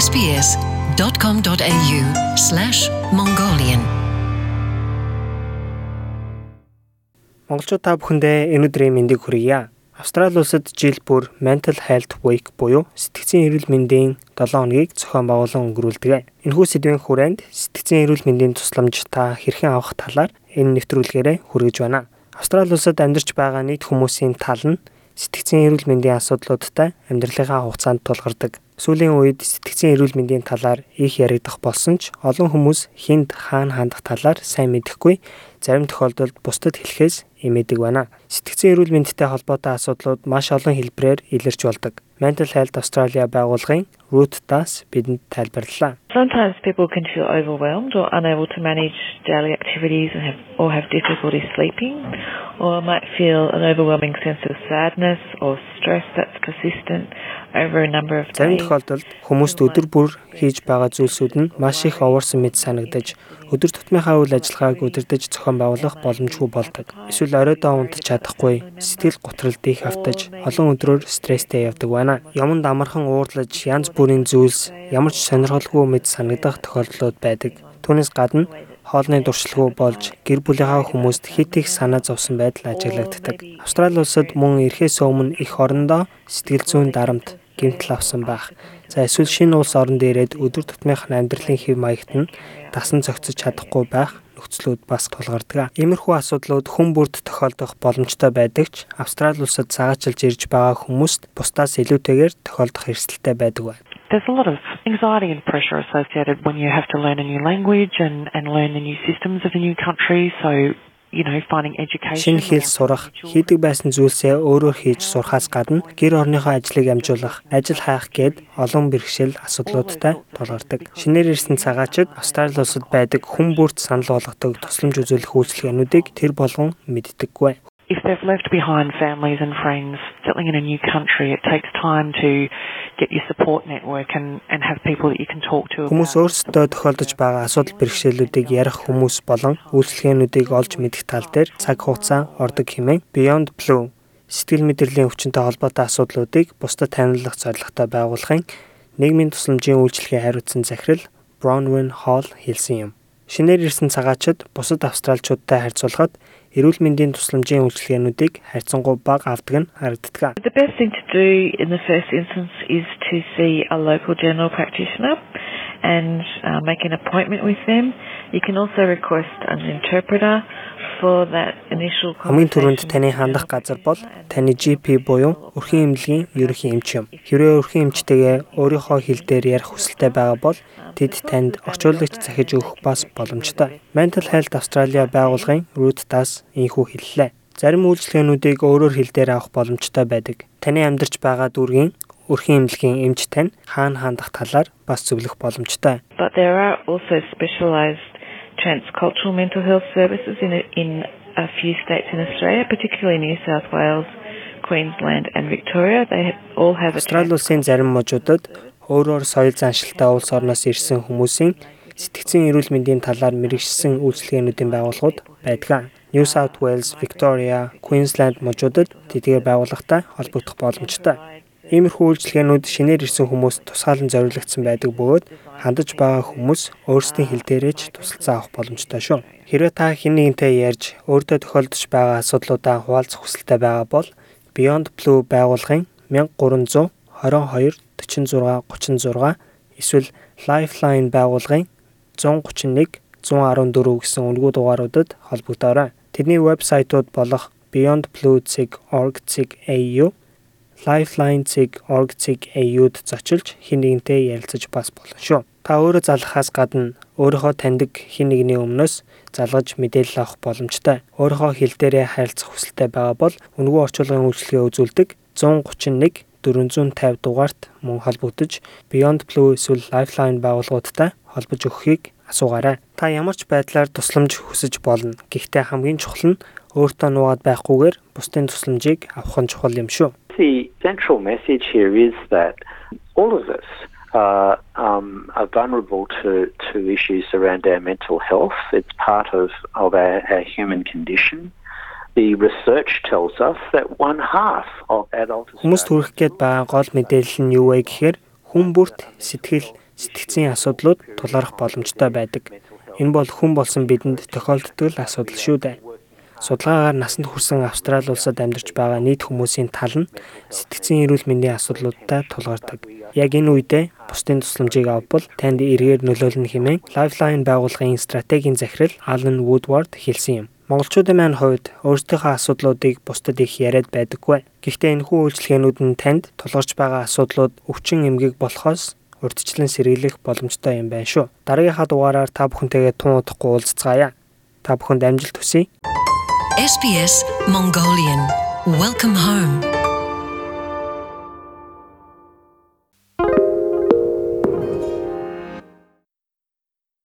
sbs.com.au/mongolian Монголчууд та бүхэндээ өнөөдрийн мэндийг хүргье. Австрали улсад жил бүр Mental Health Week буюу сэтгцийн эрүүл мэндийн 7 хоногийг зохион байгуулан өнгөрүүлдэг. Энэхүү сэдвийн хүрээнд сэтгцийн эрүүл мэндийн тусламж та хэрхэн авах талаар энэ нэвтрүүлгээрээ хүргэж байна. Австрали улсад амьдарч байгаа нийт хүмүүсийн тал нь сэтгцийн эрүүл мэндийн асуудлуудтай амьдралынхаа хугацаанд тулгардаг. Сүүлийн үед сэтгцийн эрүүл мэндийн талаар их яригдах болсон ч олон хүмүүс хүнд хаана хандах талаар сайн мэдэхгүй зарим тохиолдолд бусдад хэлэхээс эмээдэг байна. Сэтгцийн эрүүл мэндтэй холбоотой асуудлууд маш олон хэлбэрээр илэрч болдог. Mental Health Australia байгууллагын Ruth Das бидэнд тайлбарлалаа. Sometimes people can feel overwhelmed or unable to manage daily activities and have or have difficulty sleeping or might feel an overwhelming sense of sadness or stress that's persistent over a number of days. Зарим тохиолдолд хүмүүст өдөр бүр хийж байгаа зүйлсүүд нь маш их овоорсон мэт санагдаж өдөр тутмынхаа үйл ажиллагааг удирдах зохион байгуулах боломжгүй болдог. Эсвэл оройдоо унтаж чадахгүй, сэтгэл готролд их автаж, олон өдрөөр стресстэй явдаг байна. Юмд амархан уурлаж, янз бүрийн зүйлс ямар ч сонирхолгүй мэд санагдах тохиолдлууд байдаг. Түүнээс гадна хоолны дуршилгүй болж гэр бүлийнхаа хүмүүст хит их санаа зовсон байдал ажиглагддаг. Австрали улсад мөн эрхээс өмнө их орондоо сэтгэл зүйн дарамт гэмтэл авсан байх. За эсвэл шинэ улс орнд ирээд өдөр тутмынх нь амьдралын хэв маягт нь дасан зохицож чадахгүй байх нөхцлүүд бас тулгардаг. Иймэрхүү асуудлууд хүн бүрд тохиолдох боломжтой байдаг ч Австрали улсад цагаачилж ирж байгаа хүмүүст бусдаас илүүтэйгээр тохиолдох эрсдэлтэй байдаг байна. There's a lot of anxiety and pressure associated when you have to learn a new language and, and learn the new systems of a new country. So шинэ хэл сурах хийдэг байсан зүйлсээ өөрөөр хийж сурахаас гадна гэр орныхоо ажлыг амжуулах ажил хайх гээд олон бэрхшээл асуудлуудтай тулгардаг. Шинээр ирсэн цагаачид Австрали улсад байдаг хүн бүрт санал болгодог тусламж үзүүлэх үйлчилгээнүүдийг тэр болгон мэддэггүй if they've left behind families and friends settling in a new country, it takes time to get your support network and and have people that you can talk to. Хүмүүс өөрсдөө тохиолдож байгаа асуудал бэрхшээлүүдийг ярих хүмүүс болон үйлчлэгээнүүдийг олж мэдэх тал дээр цаг хугацаа ордог хэмээн Beyond Blue сэтгэл мэдрэлийн өвчнөд холбоотой асуудлуудыг бусдад таниулах зорилготой байгуулахын нийгмийн тусламжийн үйлчлэгээ хариуцсан захирал Bronwyn Hall хэлсэн юм. Шинээр ирсэн цагаачид бусад австралчуудтай харьцуулахад эрүүл мэндийн тусламжийн үйлчилгээнүүдийг харьцангуй бага авдаг нь харагддаг. The best thing to do in the first instance is to see a local general practitioner and uh, make an appointment with them. You can also request an interpreter for that initial Хамгийн түрүүнд таны хандах газар бол таны GP буюу өрхийн эмнэлгийн ерөнхий эмч юм. Хэрвээ өрхийн эмчтэйгээ өөрийнхөө хэл дээр ярих хүсэлтэй байгаа бол тэд танд орчуулагч захиж өгөх бас боломжтой. Mental Health Australia байгууллагын Ruth Das ийхүү хэллээ. Зарим үйлчилгээнүүдийг өөрөөр хэл дээр авах боломжтой байдаг. Таны амьдарч байгаа дүүргийн өрхийн эмнэлгийн эмч тань хаана хандах талаар бас зөвлөх боломжтой. But there are also specialized transcultural mental health services in a, in a few states in Australia, particularly New South Wales, Queensland and Victoria. They all have a Австрали улсын зарим мужуудад өөрөөр соёл заншилтай улс орноос ирсэн хүмүүсийн сэтгцийн эрүүл мэндийн талаар мэрэгжсэн үйлчилгээнүүдийн байгууллагууд байдаг. New South Wales, Victoria, Queensland мужуудад тэдгээр байгууллагатай холбогдох боломжтой. Иймэрхүү үйлчилгээнүүд шинээр ирсэн хүмүүст тусгаалan зориулагдсан байдаг бөгөөд хандаж байгаа хүмүүс өөрсдийн хэл дээрээ ч тусалцаа авах боломжтой шүү. Хэрвээ та хэн нэгэнтэй ярьж өөртөө тохиолдож байгаа асуудлуудаа хуваалцах хүсэлтэй байгаа бол Beyond Blue байгууллагын 1300 22 46 36 эсвэл Lifeline байгууллагын 131 114 гэсэн үнэгүй дугааруудад холбогдоорой. Тэдний вебсайтууд болох beyondblue.org.au lifeline.org.au-д зочилж хэн нэгнтэй ярилцаж бас болно шүү. Та өөрөө залхахаас гадна өөрийнхөө таньдаг хэн нэгний өмнөөс залгаж мэдээлэл авах боломжтой. Өөрийнхөө хэл дээрээ харилцах хүсэлтэй байгаа бол үнэгүй орчуулгын үйлчилгээ үзүүлдэг 131 450 дугаарт мөн холбогдож Beyond Blue эсвэл Lifeline байгууллагуудтай холбож өгөхийг асуугаарай. Та ямар ч байдлаар тусламж хүсэж болно. Гэхдээ хамгийн чухал нь өөртөө нуугаад байхгүйгээр бусдын тусламжийг авах нь чухал юм шүү the central message here is that all of us uh, um, are vulnerable to, to issues around our mental health. It's part of, of our, our human condition. The research tells us that one half of adult Хүмүүс төрөх гээд байгаа гол мэдээлэл нь юу вэ гэхээр хүн бүрт сэтгэл сэтгцийн асуудлууд тулгарх боломжтой байдаг. Энэ бол хүн болсон бидэнд тохиолддог асуудал шүү дээ. Судалгаагаар насанд хүрсэн Австрали улсад амьдарч байгаа нийт хүмүүсийн тал нь сэтгцийн эрүүл мэндийн асуудлуудтай тулгардаг. Яг энэ үедээ бусдын тусламжийг авбал танд эргээр нөлөөлнө хэмээн Lifeline байгууллагын стратегийн захирал Alan Woodward хэлсэн юм. Монголчуудын маань хувьд өөрсдийнхөө асуудлуудыг бусдад их яриад байдаггүй. Гэхдээ энэхүү үйлчлэгээнүүд нь танд тулгарч байгаа асуудлууд өвчин эмгэг болохоос урдчлан сэргийлэх боломжтой юм байна шүү. Дараагийнхаа дугаараар та бүхэнтэйгээ тун удахгүй уулзцаая. Та бүхэнд амжилт хүсье. SBS Mongolian Welcome home.